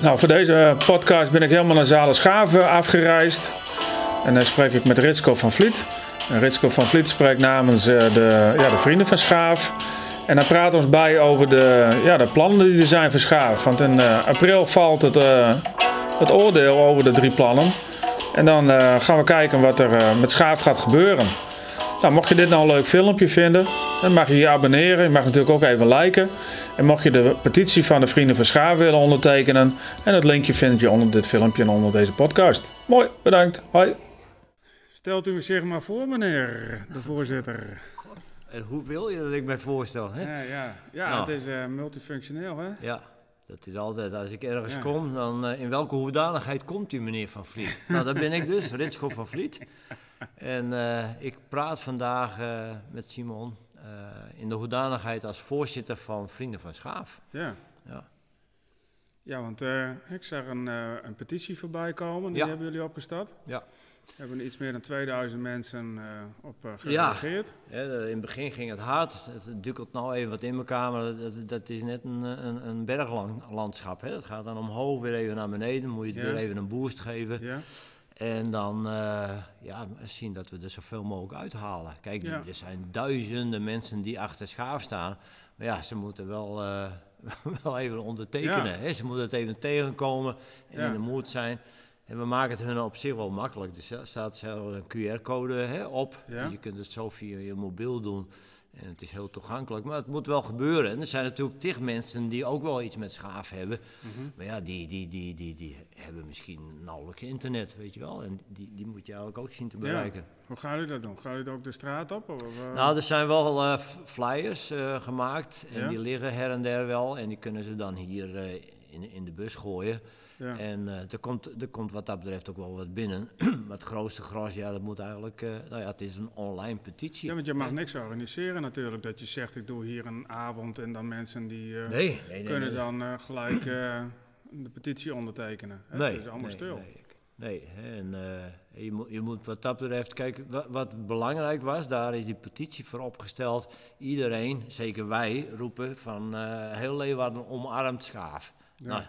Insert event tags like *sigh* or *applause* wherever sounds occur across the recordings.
Nou, voor deze podcast ben ik helemaal naar Zalen Schaven afgereisd. En dan spreek ik met Ritsko van Vliet. En Ritsko van Vliet spreekt namens eh, de, ja, de vrienden van Schaaf. En hij praat ons bij over de, ja, de plannen die er zijn voor Schaaf. Want in eh, april valt het, eh, het oordeel over de drie plannen. En dan gaan we kijken wat er met Schaaf gaat gebeuren. Nou, mocht je dit nou een leuk filmpje vinden, dan mag je je abonneren. Je mag natuurlijk ook even liken. En mocht je de petitie van de Vrienden van Schaaf willen ondertekenen, en het linkje vind je onder dit filmpje en onder deze podcast. Mooi, bedankt. Hoi. Stelt u zich maar voor, meneer de voorzitter. En hoe wil je dat ik mij voorstel? Hè? Ja, ja. ja Nou. het is eh, multifunctioneel, hè? Ja, dat is altijd, als ik ergens Ja. kom, dan eh, in welke hoedanigheid komt u, meneer Van Vliet? nou, dat ben ik dus, Ritsko van Vliet. En eh, ik praat vandaag eh, met Simon eh, in de hoedanigheid als voorzitter van Vrienden van Schaaf. Ja. Ja. Ja, want ik zag een, een petitie voorbij komen. Die Ja. hebben jullie opgestart. Ja. Er hebben iets meer dan 2000 mensen op Ja. gereageerd. Hè, in het begin ging het hard, het dukkelt nou even wat in elkaar, maar dat, dat is net een, een, een berglandschap. Het gaat dan omhoog, weer even naar beneden, moet je het Ja. weer even een boost geven. Ja. En dan eh, ja, zien dat we er zoveel mogelijk uithalen. Kijk, Ja. er zijn duizenden mensen die achter schaaf staan. Maar ja, ze moeten wel, eh, *laughs* wel even ondertekenen. Ja. Hè? Ze moeten het even tegenkomen en Ja. in de moed zijn. En we maken het hun op zich wel makkelijk. Er staat zelfs een QR-code op. Dus je kunt het zo via je mobiel doen. En het is heel toegankelijk. Maar het moet wel gebeuren. En er zijn natuurlijk tig mensen die ook wel iets met schaaf hebben. Mhm. Maar ja, die, die, die, die, die hebben misschien nauwelijks internet, weet je wel. En die, die moet je eigenlijk ook zien te bereiken. Hoe gaan jullie dat doen? Gaan jullie ook de straat op? Of, eh? Nou, er zijn wel eh, flyers eh, gemaakt. En Ja. die liggen her en der wel. En die kunnen ze dan hier in, in de bus gooien. Ja. En eh, er, komt, er komt wat dat betreft ook wel wat binnen. *clears throat* maar het grootste gros, ja, dat moet eigenlijk... eh, nou ja, het is een online petitie. ja, want je mag niks organiseren natuurlijk. Dat je zegt, ik doe hier een avond en dan mensen die eh, Nee, nee, nee. kunnen dan gelijk de petitie ondertekenen. Hè? Nee, Het is allemaal stil. Nee, en je, moet, je moet wat dat betreft, kijk, wat, wat belangrijk was, daar is die petitie voor opgesteld. Iedereen, zeker wij, roepen van eh, heel Leeuwarden omarmt schaaf. Ja. Nou,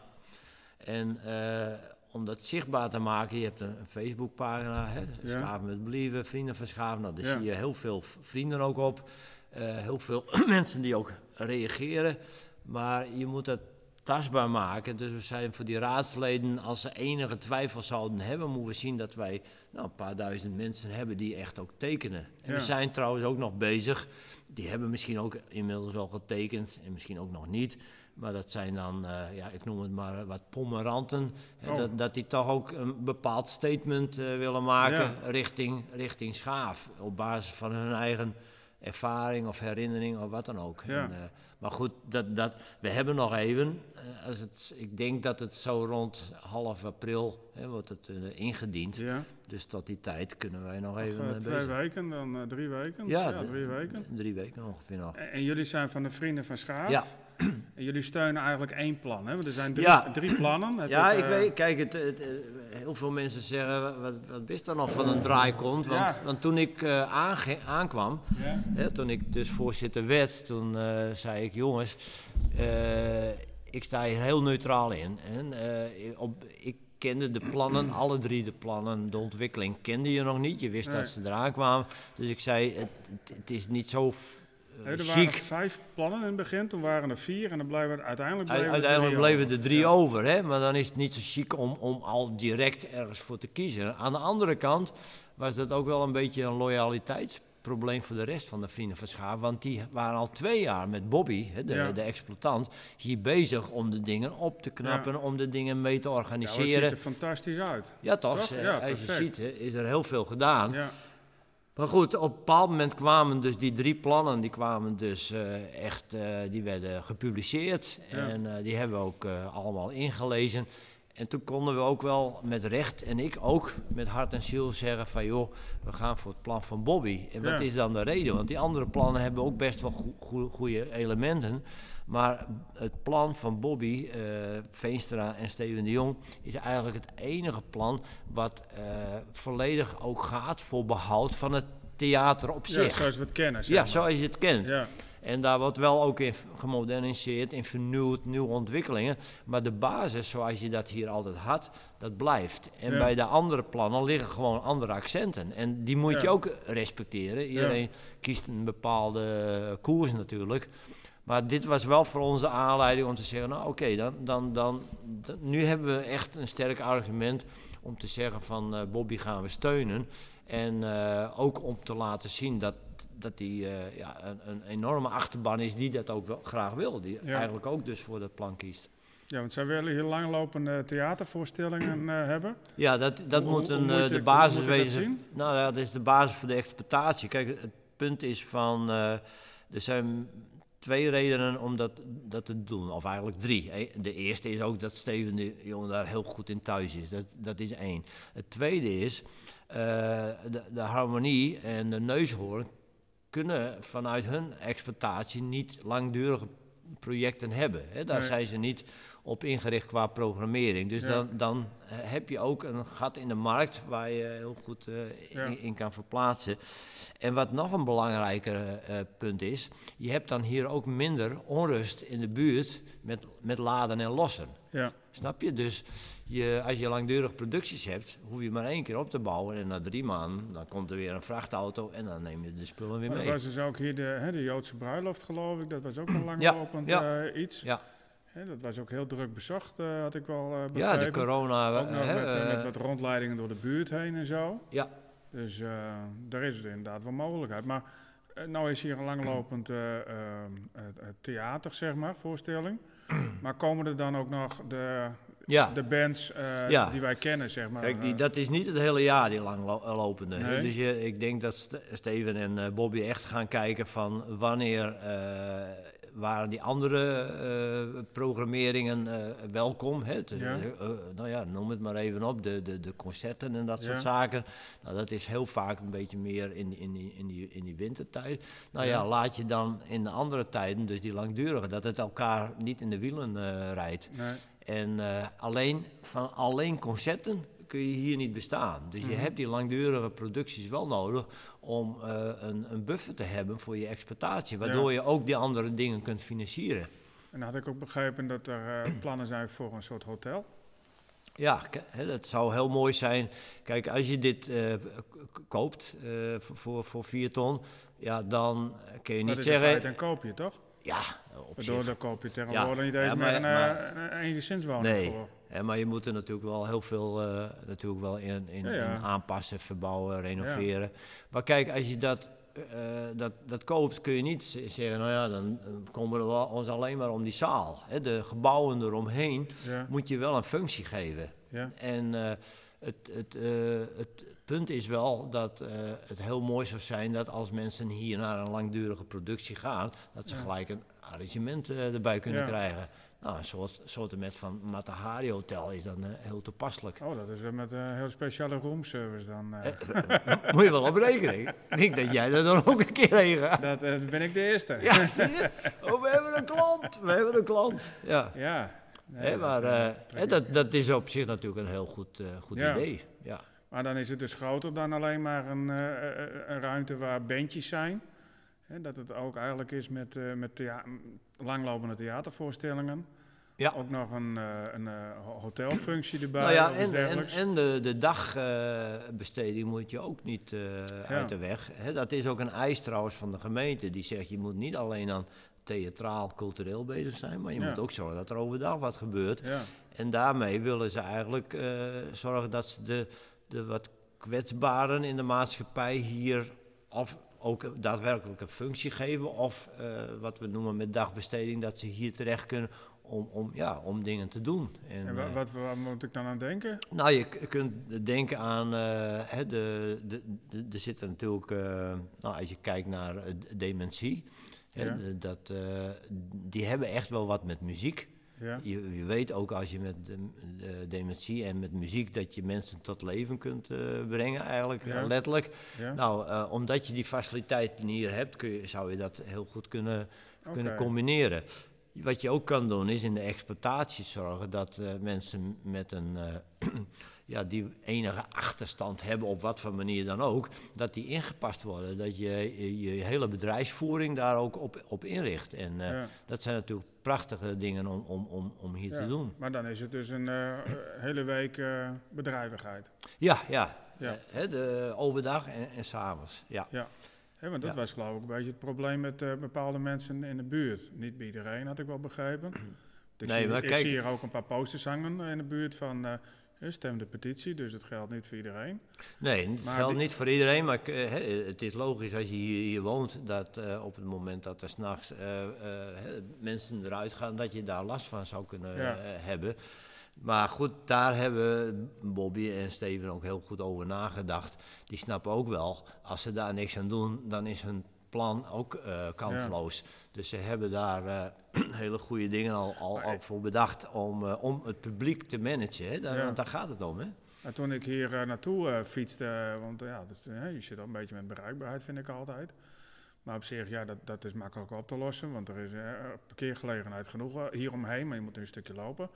en eh, om dat zichtbaar te maken, je hebt een, een Facebookpagina, hè. Schaaf met Believen, Vrienden van Schaaf. Nou, daar zie je heel veel vrienden ook op. Eh, heel veel *clears throat* mensen die ook reageren. Maar je moet het tastbaar maken. Dus we zijn voor die raadsleden, als ze enige twijfel zouden hebben, moeten we zien dat wij nou, een paar duizend mensen hebben die echt ook tekenen. En Ja. we zijn trouwens ook nog bezig. Die hebben misschien ook inmiddels wel getekend en misschien ook nog niet. Maar dat zijn dan, eh, ja, ik noem het maar wat pommeranten. Oh. Dat, dat die toch ook een bepaald statement eh, willen maken Ja. richting, richting schaaf. Op basis van hun eigen ervaring of herinnering of wat dan ook. Ja. En, eh, maar goed, dat, dat, we hebben nog even. als het, ik denk dat het zo rond half april hè, wordt het ingediend. Ja. Dus tot die tijd kunnen wij nog even twee bezig. weken, dan drie weken. Ja, drie weken. Drie weken ongeveer nog. En, en jullie zijn van de Vrienden van Schaaf. Ja. *clears throat* En jullie steunen eigenlijk één plan, hè? Want er zijn drie, Ja. drie plannen. *clears throat* Heb Ja, ik eh, weet, kijk, het, het, eh, heel veel mensen zeggen, wat- wat, is er nog van een draaikont? Want, Ja. want toen ik eh, aange- aankwam, Ja. hè, toen ik dus voorzitter werd, toen eh, zei ik, jongens, eh, ik sta hier heel neutraal in. En, eh, op, ik kende de plannen, *clears throat* alle drie de plannen, de ontwikkeling kende je nog niet. Je wist Nee. dat ze eraan kwamen. Dus ik zei, het is niet zo eh, er chic. waren vijf plannen in het begin, toen waren er vier en dan blijven er uiteindelijk bleven er Uiteindelijk drie bleven over. er drie Ja. over, hè? maar dan is het niet zo chic om, om al direct ergens voor te kiezen. Aan de andere kant was dat ook wel een beetje een loyaliteitsprobleem voor de rest van de vrienden van Schaaf. Want die waren al twee jaar met Bobby, hè, de, Ja. de exploitant, hier bezig om de dingen op te knappen, om de dingen mee te Ja, maar het ziet organiseren. er fantastisch uit. Ja, toch? Toch? Ja, Als je ziet, is er heel veel gedaan. Maar goed, op een bepaald moment kwamen dus die drie plannen, die kwamen dus eh, echt, eh, die werden gepubliceerd. Ja. En eh, die hebben we ook allemaal ingelezen. En toen konden we ook wel met recht, en ik ook, met hart en ziel zeggen van joh, we gaan voor het plan van Bobby. En wat Ja. is dan de reden? Want die andere plannen hebben ook best wel goede elementen. Maar het plan van Bobby, eh, Veenstra en Steven de Jong is eigenlijk het enige plan wat eh, volledig ook gaat voor behoud van het theater op ja, zich. zoals we het kennen. zeg Ja, zoals je het kent. Ja. En daar wordt wel ook in gemoderniseerd, in vernieuwd, nieuwe ontwikkelingen. Maar de basis, zoals je dat hier altijd had, dat blijft. En Ja. bij de andere plannen liggen gewoon andere accenten. En die moet je Ja. ook respecteren. Iedereen kiest een bepaalde koers natuurlijk. Maar dit was wel voor ons de aanleiding om te zeggen, nou oké, dan, dan, dan, dan- nu hebben we echt een sterk argument om te zeggen van eh, Bobby gaan we steunen. En eh, ook om te laten zien dat, dat die eh, ja, een, een enorme achterban is die dat ook wel graag wil. Die Ja. eigenlijk ook dus voor dat plan kiest. Ja, want zij willen hier langlopende theatervoorstellingen hebben. Ja, dat, dat Hoe- moet hoe een, ik- de hoe basis wezen. Nou ja, dat is de basis voor de exploitatie. Kijk, het punt is van, er zijn twee redenen om dat, dat te doen, of eigenlijk drie. De eerste is ook dat Steven de jongen daar heel goed in thuis is. Dat, dat is één. Het tweede is, eh, de, de harmonie en de neushoorn kunnen vanuit hun exploitatie niet langdurige projecten hebben. Hè? Daar Nee. zijn ze niet op ingericht qua programmering. Dus Ja. dan, dan eh, heb je ook een gat in de markt waar je heel goed eh, Ja. in, in kan verplaatsen. En wat nog een belangrijker eh, punt is, je hebt dan hier ook minder onrust in de buurt met, met laden en lossen. Ja, Snap je? Dus je, als je langdurig producties hebt, hoef je maar één keer op te bouwen. En na drie maanden, dan komt er weer een vrachtauto en dan neem je de spullen weer maar er mee. was dus ook hier de, hè, de Joodse bruiloft, geloof ik. Dat was ook een langlopend ja. iets. Ja. Dat was ook heel druk bezocht, eh, had ik wel eh Ja, de corona. Ook nog hè, met, eh, met wat rondleidingen door de buurt heen en zo. Ja, Dus daar is het inderdaad wel mogelijkheid. Maar nou is hier een langlopend eh, ehm, eh, eh, theater, zeg maar, voorstelling. *clears throat* maar komen er dan ook nog de, ja. de bands Ja. die wij kennen, zeg maar? Kijk, die, dat is niet het hele jaar die langlopende. Nee. Dus je, ik denk dat Ste- Steven en Bobby echt gaan kijken van wanneer waren die andere eh, programmeringen eh, welkom. Hè? Ja. eh, nou ja, noem het maar even op, de, de, de concerten en dat soort zaken. Nou, dat is heel vaak een beetje meer in, in, die, in, die, in die wintertijd. Nou ja. Ja. laat je dan in de andere tijden, dus die langdurige, dat het elkaar niet in de wielen rijdt. Nee, En alleen, van alleen concerten kun je hier niet bestaan. Dus Mhm. je hebt die langdurige producties wel nodig om eh, een, een buffer te hebben voor je exploitatie. Waardoor je ook die andere dingen kunt financieren. en dan had ik ook begrepen dat er eh, *clears throat* plannen zijn voor een soort hotel. Ja, k- hè, dat zou heel mooi zijn. Kijk, als je dit eh, k- koopt voor, voor, voor 4 ton, ja, dan kun je niet dat is in zeggen... feite een koopje, toch? Ja, op Waardoor zich. dan koop je tegenwoordig Ja, niet ja, eens maar- meer een, maar- een, een gezinswoning Nee. voor. Maar je moet er natuurlijk wel heel veel eh, natuurlijk wel in, in, Ja, ja. in aanpassen, verbouwen, renoveren. Maar kijk, als je dat, eh, dat, dat koopt, kun je niet zeggen, nou ja, dan komen we wel ons alleen maar om die zaal. Hè, de gebouwen eromheen moet je wel een functie geven. ja, En eh, het, het, het punt is wel dat het heel mooi zou zijn dat als mensen hier naar een langdurige productie gaan, dat ze gelijk een arrangement erbij kunnen Ja. krijgen. Nou, een soort, soort met van Matahari Hotel is dan eh, heel toepasselijk. Oh, dat is weer met een heel speciale roomservice dan. eh. Moet je wel op rekening. Ik denk dat jij er dan ook een keer heen gaat. dat eh, ben ik de eerste. Ja, zie je? Oh, we hebben een klant. We hebben een klant. Ja. Ja. Nee, dat, maar eh, eh, ik- dat, dat is op zich natuurlijk een heel goed, eh, goed Ja. idee. Ja. Maar dan is het dus groter dan alleen maar een, eh, eh, een ruimte waar bandjes zijn. Hè, dat het ook eigenlijk is met, eh, met thea- langlopende theatervoorstellingen. Ja. Ook nog een, eh, een eh, ho- hotelfunctie erbij Nou ja, en, en, de, de dagbesteding moet je ook niet eh, uit de weg. Hè, dat is ook een eis trouwens van de gemeente. Die zegt je moet niet alleen aan theatraal, cultureel bezig zijn, maar je Ja. moet ook zorgen dat er overdag wat gebeurt. ja. En daarmee willen ze eigenlijk zorgen dat ze de, de wat kwetsbaren in de maatschappij hier of ook daadwerkelijk een functie geven. Of eh, wat we noemen met dagbesteding, dat ze hier terecht kunnen om, om, ja, om dingen te doen. En, eh, wat, waar moet ik dan aan denken? nou, je kunt denken aan, eh, hè, de, de, de, er zitten natuurlijk, nou, als je kijkt naar dementie, hè, Ja. dat, die hebben echt wel wat met muziek. Ja. Je, je weet ook als je met de, de dementie en met muziek dat je mensen tot leven kunt eh, brengen, eigenlijk Ja. eh, letterlijk. Ja. Nou, eh, omdat je die faciliteiten hier hebt, kun je, zou je dat heel goed kunnen, kunnen combineren. wat je ook kan doen is in de exploitatie zorgen dat mensen met een, *clears throat* ja, die enige achterstand hebben op wat voor manier dan ook, dat die ingepast worden. Dat je je, je hele bedrijfsvoering daar ook op, op inricht. En dat zijn natuurlijk prachtige dingen om, om, om, om hier te doen. Maar dan is het dus een eh, hele week eh, bedrijvigheid. Ja, ja. Ja. Eh, de overdag en, en s'avonds. Ja. Ja. Want dat Ja. was geloof ik een beetje het probleem met eh, bepaalde mensen in de buurt. Niet bij iedereen, had ik wel begrepen. *clears throat* Ik Nee, zie, maar ik kijk- zie hier ook een paar posters hangen in de buurt van eh, stem de petitie, dus het geldt niet voor iedereen. Nee, het Maar geldt die- niet voor iedereen, maar eh, het is logisch als je hier, hier woont dat eh, op het moment dat er s'nachts hè, mensen eruit gaan, dat je daar last van zou kunnen Ja. hebben. Maar goed, daar hebben Bobby en Steven ook heel goed over nagedacht. Die snappen ook wel, als ze daar niks aan doen, dan is hun plan ook kansloos. Dus ze hebben daar eh, *clears throat* hele goede dingen al, al, voor bedacht om, eh, om het publiek te managen. Hè? Daar, Ja. Want daar gaat het om, hè? En toen ik hier naartoe fietste, want ja, dus, je zit al een beetje met bereikbaarheid, vind ik altijd. Maar op zich, ja, dat, dat is makkelijk op te lossen, want er is parkeergelegenheid genoeg hieromheen, maar je moet een stukje lopen.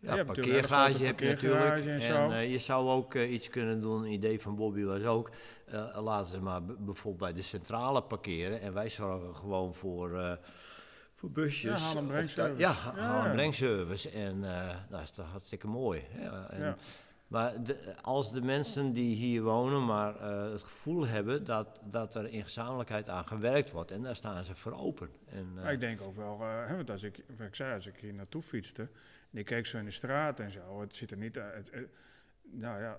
Ja, hele parkeergarage heb je natuurlijk. en eh, je zou ook eh, iets kunnen doen. Een idee van Bobby was ook. eh, laten ze maar bijvoorbeeld bij de centrale parkeren. En wij zorgen gewoon voor, voor busjes. Ja, haal- brengservice. Ja, Ja, haal- en ja. brengservice. En dat is toch hartstikke mooi. En, Ja. Maar de- als de mensen die hier wonen maar het gevoel hebben dat, dat er in gezamenlijkheid aan gewerkt wordt. En daar staan ze voor open. En, ik denk ook wel, hè, want als ik, ik zei, als ik hier naartoe fietste, en ik keek zo in de straat en zo, het ziet er niet uit. het- het- nou ja,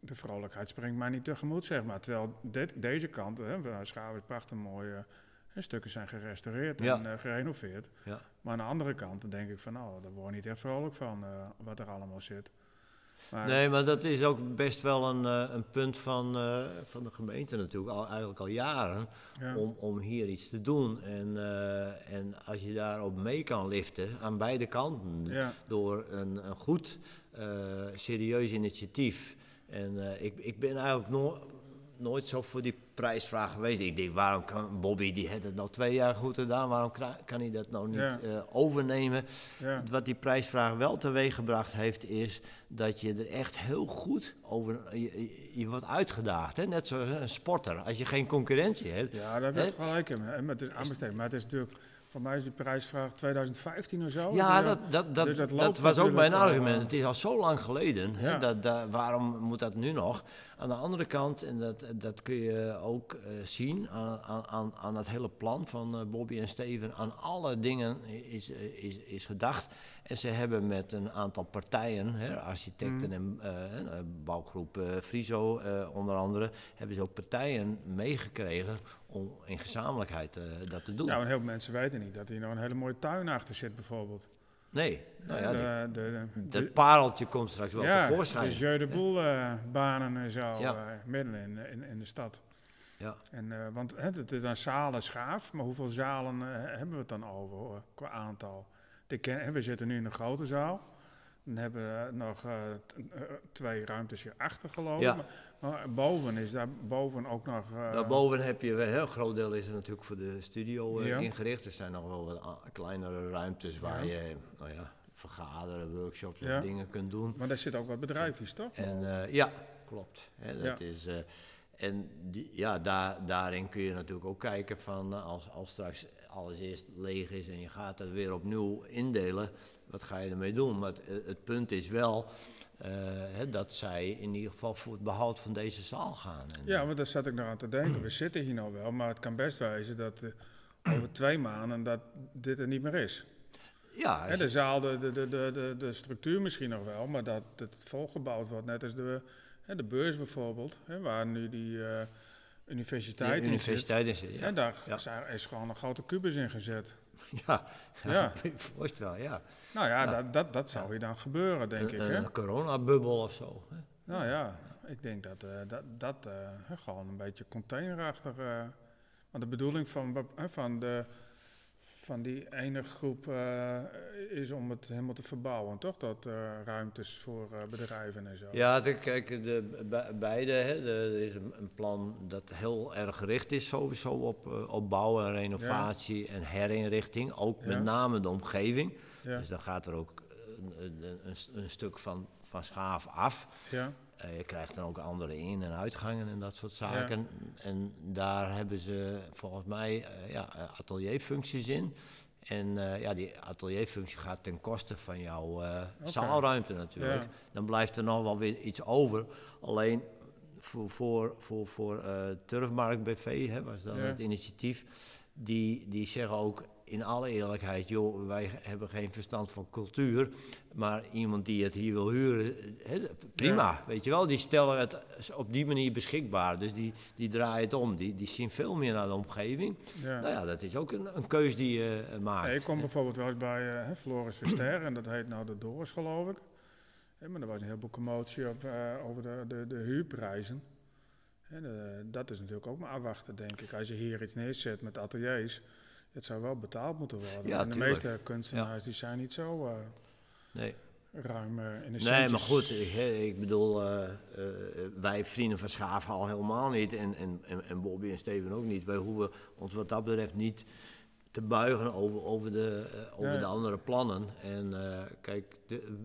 de vrolijkheid springt mij niet tegemoet, zeg maar. Terwijl dit, deze kant, hè, Schaven is prachtig mooi, eh, stukken zijn gerestaureerd Ja. en eh, gerenoveerd. ja. Maar aan de andere kant denk ik van, nou, daar word je niet echt vrolijk van, eh, wat er allemaal zit. Maar, Nee, maar dat is ook best wel een, eh, een punt van, eh, van de gemeente natuurlijk, al, eigenlijk al jaren, ja. om, om hier iets te doen. En, eh, en als je daarop mee kan liften, aan beide kanten, Ja. door een, een goed, serieus initiatief. En ik, ik ben eigenlijk no- nooit zo voor die prijsvraag geweest. Ik denk, waarom kan Bobby, die heeft het nou twee jaar goed gedaan, waarom kan hij dat nou niet Ja. eh, overnemen? ja. Wat die prijsvraag wel teweeggebracht heeft, is dat je er echt heel goed over. Je, wordt uitgedaagd, hè? net zoals een sporter. Als je geen concurrentie hebt. Ja, daar heb Hè? gelijk in. Het is aanbesteed. Maar het is natuurlijk, voor mij is die prijsvraag 2015 of zo. Ja, Dus, eh, dat, dat, dat, dus dat dat, loopt was ook mijn argument. eh, Het is al zo lang geleden. Hè? Ja. Dat, dat- waarom moet dat nu nog? Aan de andere kant, en dat, dat kun je ook eh, zien aan, aan, aan, het hele plan van eh, Bobby en Steven, aan alle dingen is, is, is gedacht. En ze hebben met een aantal partijen, hè, architecten Mm. en eh, eh, bouwgroep eh, Friso onder andere, hebben ze ook partijen meegekregen om in gezamenlijkheid dat te doen. Want heel veel mensen weten niet dat hier nog een hele mooie tuin achter zit, bijvoorbeeld. nee, nou ja, de, die- de, de, dat pareltje komt straks wel ja, tevoorschijn. de Jeu de Boel eh, banen en zo, Ja. midden in, in, in de stad. Ja. En, want hè, het is een zalen schaaf, maar hoeveel zalen hebben we het dan over hoor, qua aantal? De ken- hè, we zitten nu in een grote zaal. Dan hebben we nog eh, t- eh, twee ruimtes hierachter geloof ik. Ja. Maar, boven is daar boven ook nog... eh, Daarboven heb je, een heel groot deel is er natuurlijk voor de studio eh, Ja. ingericht. Er zijn nog wel wat a- kleinere ruimtes waar Ja. je, nou ja, vergaderen, workshops Ja. dingen kunt doen. Maar daar zit ook wat bedrijfjes, toch? En eh, ja, klopt. Hè, dat is, eh, en die, ja, daar, daarin kun je natuurlijk ook kijken van eh, als, als straks alles eerst leeg is en je gaat het weer opnieuw indelen, wat ga je ermee doen? Maar het, eh, het punt is wel eh, hè, dat zij in ieder geval voor het behoud van deze zaal gaan. En, Ja, maar daar zat ik nog aan te denken. We zitten hier nou wel, maar het kan best wezen dat over twee maanden dat dit er niet meer is. ja, de zaal, de, de, de, de, de, de structuur misschien nog wel, maar dat het volgebouwd wordt. Net als de, hè, de beurs bijvoorbeeld, hè, waar nu die eh, universiteit in zit. universiteit is er, ja. En daar Ja. zijn- is gewoon een grote kubus in gezet. *laughs* Ja, Ja. *laughs* ik voorstel, ja. Nou ja, Ja. Dat, dat, dat zou hier dan gebeuren, denk ik. Hè? een coronabubbel of zo. Hè? Nou ja, ik denk dat eh, dat, dat eh, gewoon een beetje containerachtig. want de bedoeling van, van de van die ene groep eh, is om het helemaal te verbouwen, toch? Dat uh, ruimtes voor uh, bedrijven en zo. Ja, de, kijk, de, be, beide. Hè, de, er is een, een, plan dat heel erg gericht is sowieso op, op en renovatie ja. en herinrichting. Ook ja. met name de omgeving. Ja. Dus dan gaat er ook een, een, een stuk van, van schaaf af. Ja. Uh, je krijgt dan ook andere in- en uitgangen en dat soort zaken. Ja. En daar hebben ze volgens mij uh, ja, atelierfuncties in. En uh, ja, die atelierfunctie gaat ten koste van jouw okay. zaalruimte natuurlijk. Ja. Dan blijft er nog wel weer iets over. Alleen voor, voor, voor, voor Turfmarkt BV, hè, was dan ja. het initiatief, die, die zeggen ook in alle eerlijkheid, joh, wij hebben geen verstand van cultuur, maar iemand die het hier wil huren, he, prima, ja. weet je wel. Die stellen het op die manier beschikbaar, dus die, die draaien het om. Die, die zien veel meer naar de omgeving. Ja. Nou ja, dat is ook een, een keus die je uh, maakt. Ja, ik kom bijvoorbeeld wel eens bij uh, Floris Verster, en dat heet nou de Doris, geloof ik. He, maar er was een heleboel commotie op, uh, over de, de, de huurprijzen. En, dat is natuurlijk ook maar afwachten, denk ik. Als je hier iets neerzet met ateliers het zou wel betaald moeten worden. Ja, en de meeste kunstenaars die zijn niet zo uh, nee. ruim uh, in de Nee, maar goed, ik, ik bedoel, uh, wij vrienden van Schaaf al helemaal niet. En, en, en, en Bobby en Steven ook niet. Wij hoeven ons wat dat betreft niet te buigen over, over, de, over ja. de andere plannen. En kijk, de,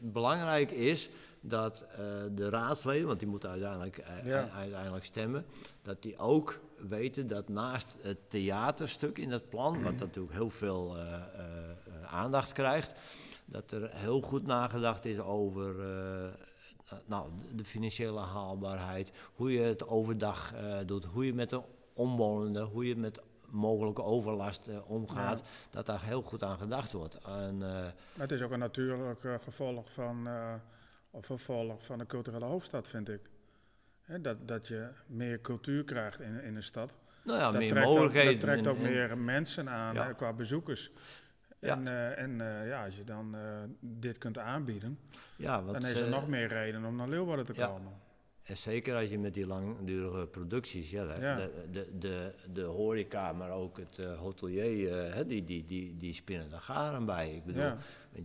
belangrijk is dat de raadsleden, want die moeten uiteindelijk, ja. uiteindelijk stemmen, dat die ook weten dat naast het theaterstuk in het plan, wat natuurlijk heel veel uh, uh, aandacht krijgt, dat er heel goed nagedacht is over nou, de financiële haalbaarheid, hoe je het overdag doet, hoe je met de omwonenden, hoe je met mogelijke overlast omgaat, ja. dat daar heel goed aan gedacht wordt. En, het is ook een natuurlijk gevolg van, of vervolg van de culturele hoofdstad, vind ik. He, dat, dat je meer cultuur krijgt in, in een stad. Nou ja, dat meer trekt mogelijkheden. Ook, dat trekt ook en, meer mensen aan ja. qua bezoekers. Ja. En, uh, en uh, ja, als je dan uh, dit kunt aanbieden, ja, want, dan is er nog meer reden om naar Leeuwarden te komen. En zeker als je met die langdurige producties, ja, de, ja. De, de, de, de, horeca, maar ook het uh, hotelier, uh, die, die, die, die spinnen de garen bij. Ik bedoel, ja.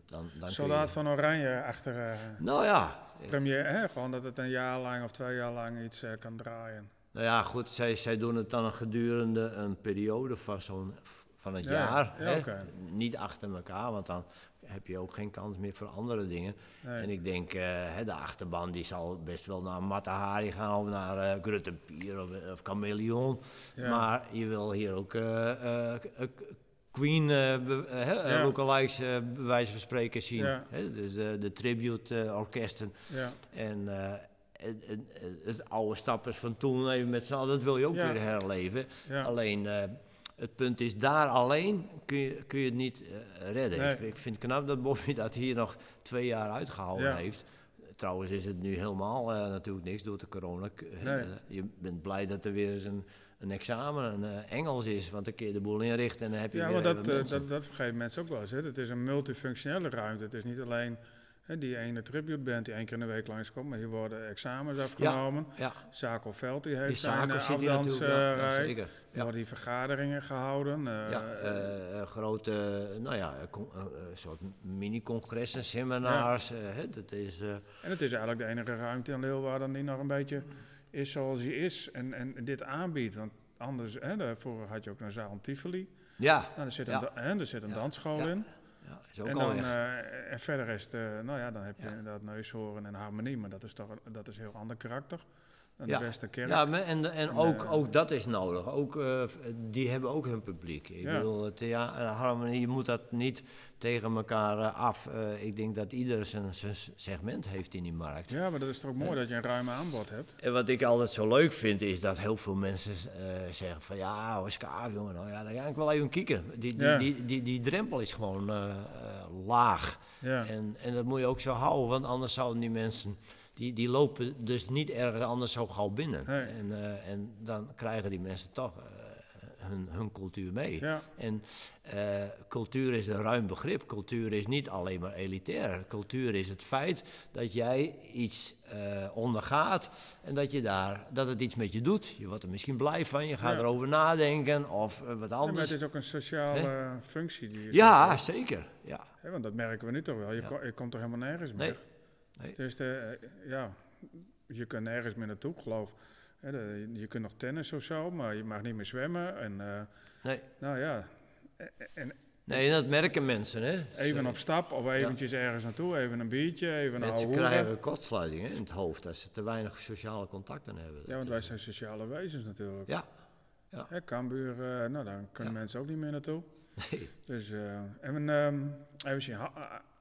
dan, dan Soldaat je... van Oranje achter uh, nou, ja. premier, hè? gewoon dat het een jaar lang of twee jaar lang iets kan draaien. Nou ja, goed, zij, zij doen het dan gedurende een periode van zo'n van het Ja, jaar. ja, hè? Niet achter elkaar, want dan heb je ook geen kans meer voor andere dingen. Nee. En ik denk, eh, de achterban die zal best wel naar Matahari gaan of naar eh Gruttenpier of, of Chameleon. Ja. Maar je wil hier ook eh, Queen Ja. lookalikes bij wijze van spreken zien. Ja. Dus de, de tribute orkesten. Ja. En het, het, het oude stappers van toen even met z'n allen, dat wil je ook weer herleven. Alleen het punt is, daar alleen kun je, kun je het niet eh, redden. Nee. Ik, ik vind het knap dat Bobby dat hier nog twee jaar uitgehouden Ja. heeft. Trouwens is het nu helemaal eh, natuurlijk niks door de corona. Eh, je bent blij dat er weer eens een, een examen, een Engels is, want dan kun je de boel inrichten en dan heb je Ja, maar dat, dat, dat mensen ook wel eens. Hè. Het is een multifunctionele ruimte. Het is niet alleen die ene tribute band die één keer in de week langskomt, maar hier worden examens afgenomen. ja, Zakel Veld die die heeft zijn uh, hier natuurlijk. Ja, ja. Er Ja. worden die vergaderingen gehouden. eh, Ja, eh, eh, grote, nou ja, eh, eh, eh, soort mini-congressen, seminars. eh, hè, dat is, eh, En het is eigenlijk de enige ruimte in Leeuwarden die nog een beetje is zoals die is en, en dit aanbiedt. Want anders, hè, daarvoor had je ook een zaal in Tivoli. ja, Nou, er zit Ja. een, hè, er zit een Ja. dansschool Ja. in. Ja, is ook En, al dan, eh, en verder is het, eh, nou ja, dan heb je Ja. inderdaad neushoorn en harmonie, maar dat is toch dat is een heel ander karakter dan Ja. de kerk. Ja, maar en, en ook, eh, ook dat is nodig. Ook, eh, die hebben ook hun publiek. Ik Ja. bedoel, het, ja, eh, harmonie, je moet dat niet tegen elkaar af. Ik denk dat ieder zijn, zijn segment heeft in die markt. Ja, maar dat is toch ook mooi dat je een ruime aanbod hebt. En wat ik altijd zo leuk vind, is dat heel veel mensen zeggen van... Ja, Oscar, jongen, nou ja, dan ga ik wel even kijken. Die, die, Ja. die, die, die drempel is gewoon laag. Ja. En, en dat moet je ook zo houden, want anders zouden die mensen... Die, die lopen dus niet ergens anders zo gauw binnen. Nee. En, eh, en dan krijgen die mensen toch eh, hun, hun cultuur mee. Ja. En eh, cultuur is een ruim begrip. Cultuur is niet alleen maar elitair. Cultuur is het feit dat jij iets ondergaat en dat, je daar, dat het iets met je doet. Je wordt er misschien blij van, je gaat Ja. erover nadenken of wat Ja, maar anders. het is ook een sociale functie die je Ja, zeker. Ja. want dat merken we nu toch wel. Je, komt toch helemaal nergens meer. Nee. Dus de, ja, je kunt nergens meer naartoe, geloof. De- je kunt nog tennis of zo, maar je mag niet meer zwemmen. En eh, Nee. nou ja, en nee, dat merken mensen. Hè. even op stap of eventjes ergens naartoe, even een biertje, even een Mensen ouwe hoeren. krijgen kortsluitingen in het hoofd als ze te weinig sociale contacten hebben. Ja, want wij zijn sociale wezens natuurlijk. Ja. Hè, Kambuur, eh, nou daar kunnen Ja. mensen ook niet meer naartoe. Nee. Dus, eh, en ehm, even zien,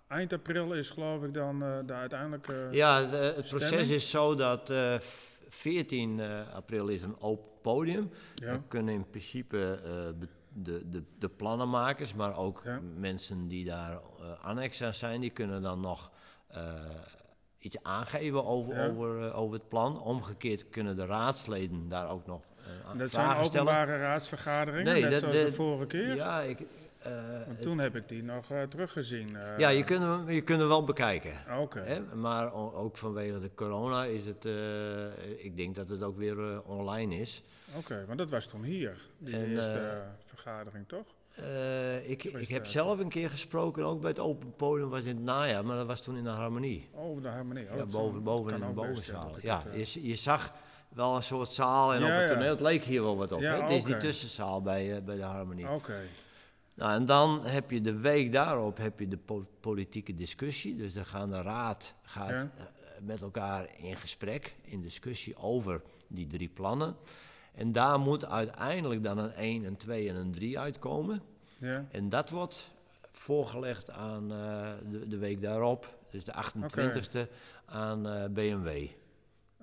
eind april is geloof ik dan eh de uiteindelijke... Ja, de- het proces is zo dat eh, v- 14 eh, april is een open podium. Ja. Dan kunnen in principe eh, de, de, de plannenmakers, maar ook Ja. mensen die daar eh, annex aan zijn, die kunnen dan nog eh, iets aangeven over, Ja. over, eh, over het plan. Omgekeerd kunnen de raadsleden daar ook nog eh, dat zijn vragen stellen. openbare raadsvergaderingen, Nee, net dat- zoals de- de vorige keer. Ja, ik, eh, Want toen heb ik die nog eh, teruggezien. eh. ja je, kunt hem, je kunt hem wel bekijken. Oké. Maar ook vanwege de corona is het, eh, ik denk dat het ook weer eh, online is. Oké, want dat was toen hier, die En, eerste eh, eh, vergadering, toch? Eh, ik, ik heb zelf een keer gesproken, ook bij het open podium, was in het najaar, maar dat was toen in de harmonie. Oh, de harmonie. Oh, ja, boven, boven in de best, bovenzaal. Ja, eh, je, zag wel een soort zaal en Ja, op het toneel, het leek hier wel wat op. Het is die tussenzaal bij, eh, bij de harmonie. Oké, Nou, en dan heb je de week daarop heb je de po- politieke discussie. Dus dan gaan de raad gaat, Ja. eh, met elkaar in gesprek, in discussie over die drie plannen. En daar moet uiteindelijk dan een 1, een 2 en een 3 uitkomen. ja. En dat wordt voorgelegd aan eh, de, de week daarop, dus de 28e, aan eh, BMW.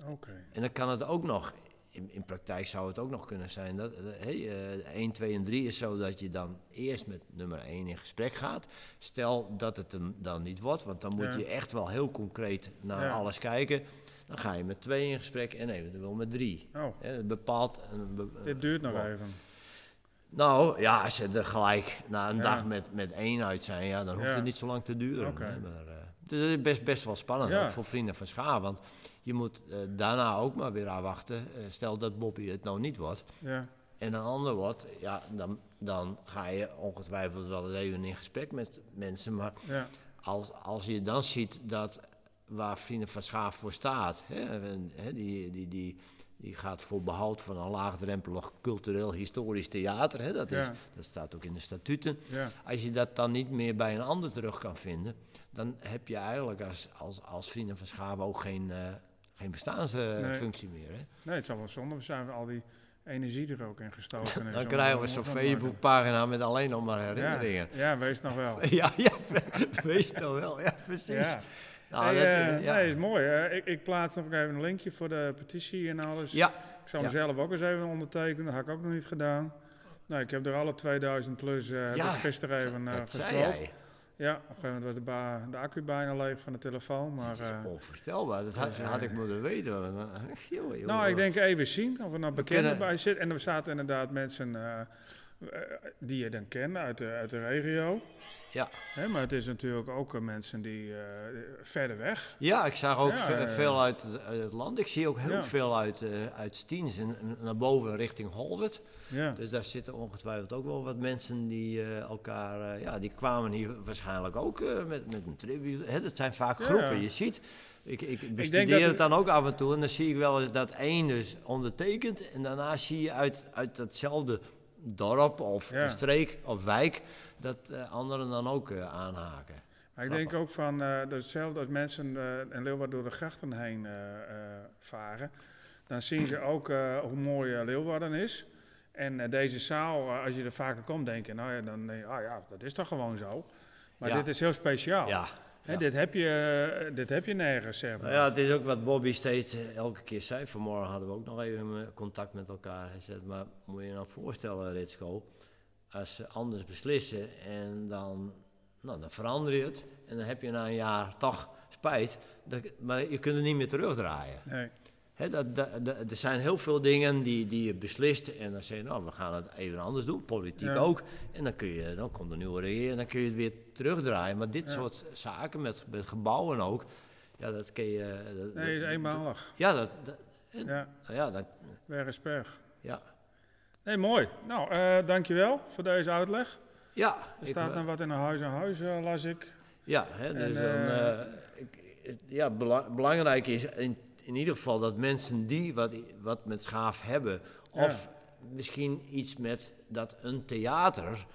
Oké. En dan kan het ook nog, in, in praktijk zou het ook nog kunnen zijn dat eh, hey, eh, 1, 2 en 3 is zo dat je dan eerst met nummer 1 in gesprek gaat. Stel dat het hem dan niet wordt, want dan moet Ja. je echt wel heel concreet naar Ja. alles kijken. Dan ga je met 2 in gesprek en eventueel met 3. Oh, Het bepaalt een be- dit duurt nog wel. even. Nou ja, als ze er gelijk na een Ja. dag met, met één uit zijn, ja, dan hoeft het niet zo lang te duren. Hè, maar, eh, dus het is best, best wel spannend ook voor vrienden van Schaar. Want je moet eh, daarna ook maar weer afwachten. Eh, stel dat Bobby het nou niet wordt Ja, en een ander wordt, ja, dan, dan ga je ongetwijfeld wel eens even in gesprek met mensen. Maar ja, als, als je dan ziet dat waar Vrienden van Schaaf voor staat, hè, en, hè, die, die, die, die gaat voor behoud van een laagdrempelig cultureel-historisch theater. Hè, dat, is, Ja. dat staat ook in de statuten. ja. Als je dat dan niet meer bij een ander terug kan vinden, dan heb je eigenlijk als, als, als Vrienden van Schaaf ook geen, eh geen bestaansfunctie meer. Hè. Nee, het zal wel zonde zijn al die energie er ook in gestoken. Dan krijgen we zo'n Facebookpagina met alleen nog maar Ja, herinneringen. ja, wees nog wel. *laughs* Ja, ja, *laughs* je toch wel. Ja, precies. Ja. Nou, Hey, dat, eh, eh, ja. Nee, is mooi. Ik, ik plaats nog even een linkje voor de petitie en alles. ja, Ik zou ja. mezelf ook eens even ondertekenen. Dat had ik ook nog niet gedaan. Nou, ik heb er alle 2000 plus eh heb Ja, gisteren even uh, dat jij. Ja, op een gegeven moment was de, ba- de accu bijna leeg van de telefoon. Maar, Het is eh, onvoorstelbaar. Dat had, dus, eh, had ik moeten weten. eh, *laughs* joh, joh. nou, ik denk even zien of er nou bekenden kennen- bij zit. En er zaten inderdaad mensen die je dan kent uit de, uit de regio. Ja. Hè, maar het is natuurlijk ook eh, mensen die eh, verder weg. ja, ik zag ook Ja, ve- eh, veel uit, het- uit het land. Ik zie ook heel Ja. veel uit, eh, uit Stiens en, en naar boven richting Holwert. Ja, Dus daar zitten ongetwijfeld ook wel wat mensen die eh, elkaar... eh, ja, die kwamen hier waarschijnlijk ook eh, met, met een tribute. Hè, dat zijn vaak groepen. Je ziet... Ik, ik bestudeer het het- dan ook af en toe en dan zie ik wel eens dat één dus ondertekent en daarna zie je uit, uit datzelfde dorp of Ja. streek of wijk dat eh, anderen dan ook eh, aanhaken. maar ik denk ook van dat hetzelfde als mensen in Leeuwarden door de grachten heen varen. Dan zien ze ook hoe mooi Leeuwarden is. En deze zaal, als je er vaker komt, denk je, nou ja, dan denk je, ah ja, dat is toch gewoon zo. Maar Ja. dit is heel speciaal. Ja, Hè, dit, heb je, eh, dit heb je nergens, zeg maar. Nou ja, het is ook wat Bobby steeds eh, elke keer zei. Vanmorgen hadden we ook nog even eh, contact met elkaar. Hij zei, maar moet je je nou voorstellen, Ritsko, als ze anders beslissen en dan, nou, dan verander je het. En dan heb je na een jaar toch spijt, dat, maar je kunt het niet meer terugdraaien. Nee. Dat, dat, dat- er zijn heel veel dingen die, die je beslist en dan zeg je, nou, we gaan het even anders doen, politiek Ja. ook. En dan, kun je, dan komt een nieuwe regering en dan kun je het weer terugdraaien. Maar dit Ja. soort zaken, met, met gebouwen ook, ja, dat kun je... Dat, Nee, is eenmalig. Ja, dat, Ja, nou ja, dat, weer is per. ja. Nee, mooi. Nou, eh dankjewel voor deze uitleg. Ja, Er staat eh, nog wat in een huis aan huis, eh, las ik. Ja, hè, dus En, dan, eh, eh, ik- het- ja bela- belangrijk is in, in ieder geval dat mensen die wat, wat met schaaf hebben, Ja. of misschien iets met dat een theater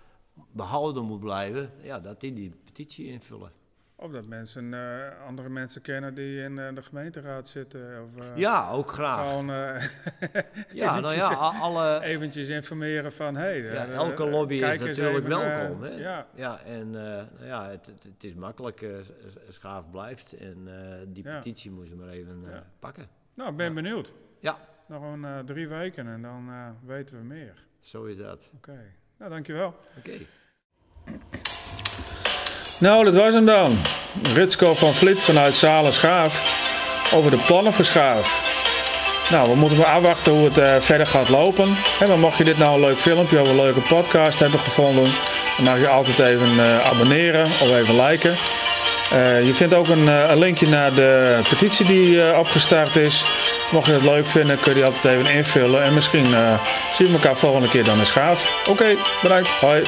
behouden moet blijven, ja, dat die die petitie invullen. Of dat mensen eh, andere mensen kennen die in eh, de gemeenteraad zitten. Of eh, Ja, ook graag. gewoon *laughs* Ja, nou ja, a- alle, eventjes informeren van... Hey, ja, elke lobby is natuurlijk welkom. Hè? ja, Ja, en nou ja, het, het, het is makkelijk, schaaf blijft en die Ja. petitie moeten we maar even Ja. pakken. nou, ik ben Ja. benieuwd. Ja, Nog een drie weken en dan weten we meer. zo is dat. Oké, nou dankjewel. Oké. Nou, dat was hem dan. Ritsko van Vliet vanuit Zalen Schaaf over de plannen voor Schaaf. Nou, we moeten maar afwachten hoe het eh, verder gaat lopen. En maar mocht je dit nou een leuk filmpje of een leuke podcast hebben gevonden, dan mag je altijd even eh, abonneren of even liken. Eh, je vindt ook een, linkje naar de petitie die opgestart is. Mocht je het leuk vinden, kun je altijd even invullen. En misschien zien we elkaar volgende keer dan in Schaaf. Oké, bedankt. Hoi.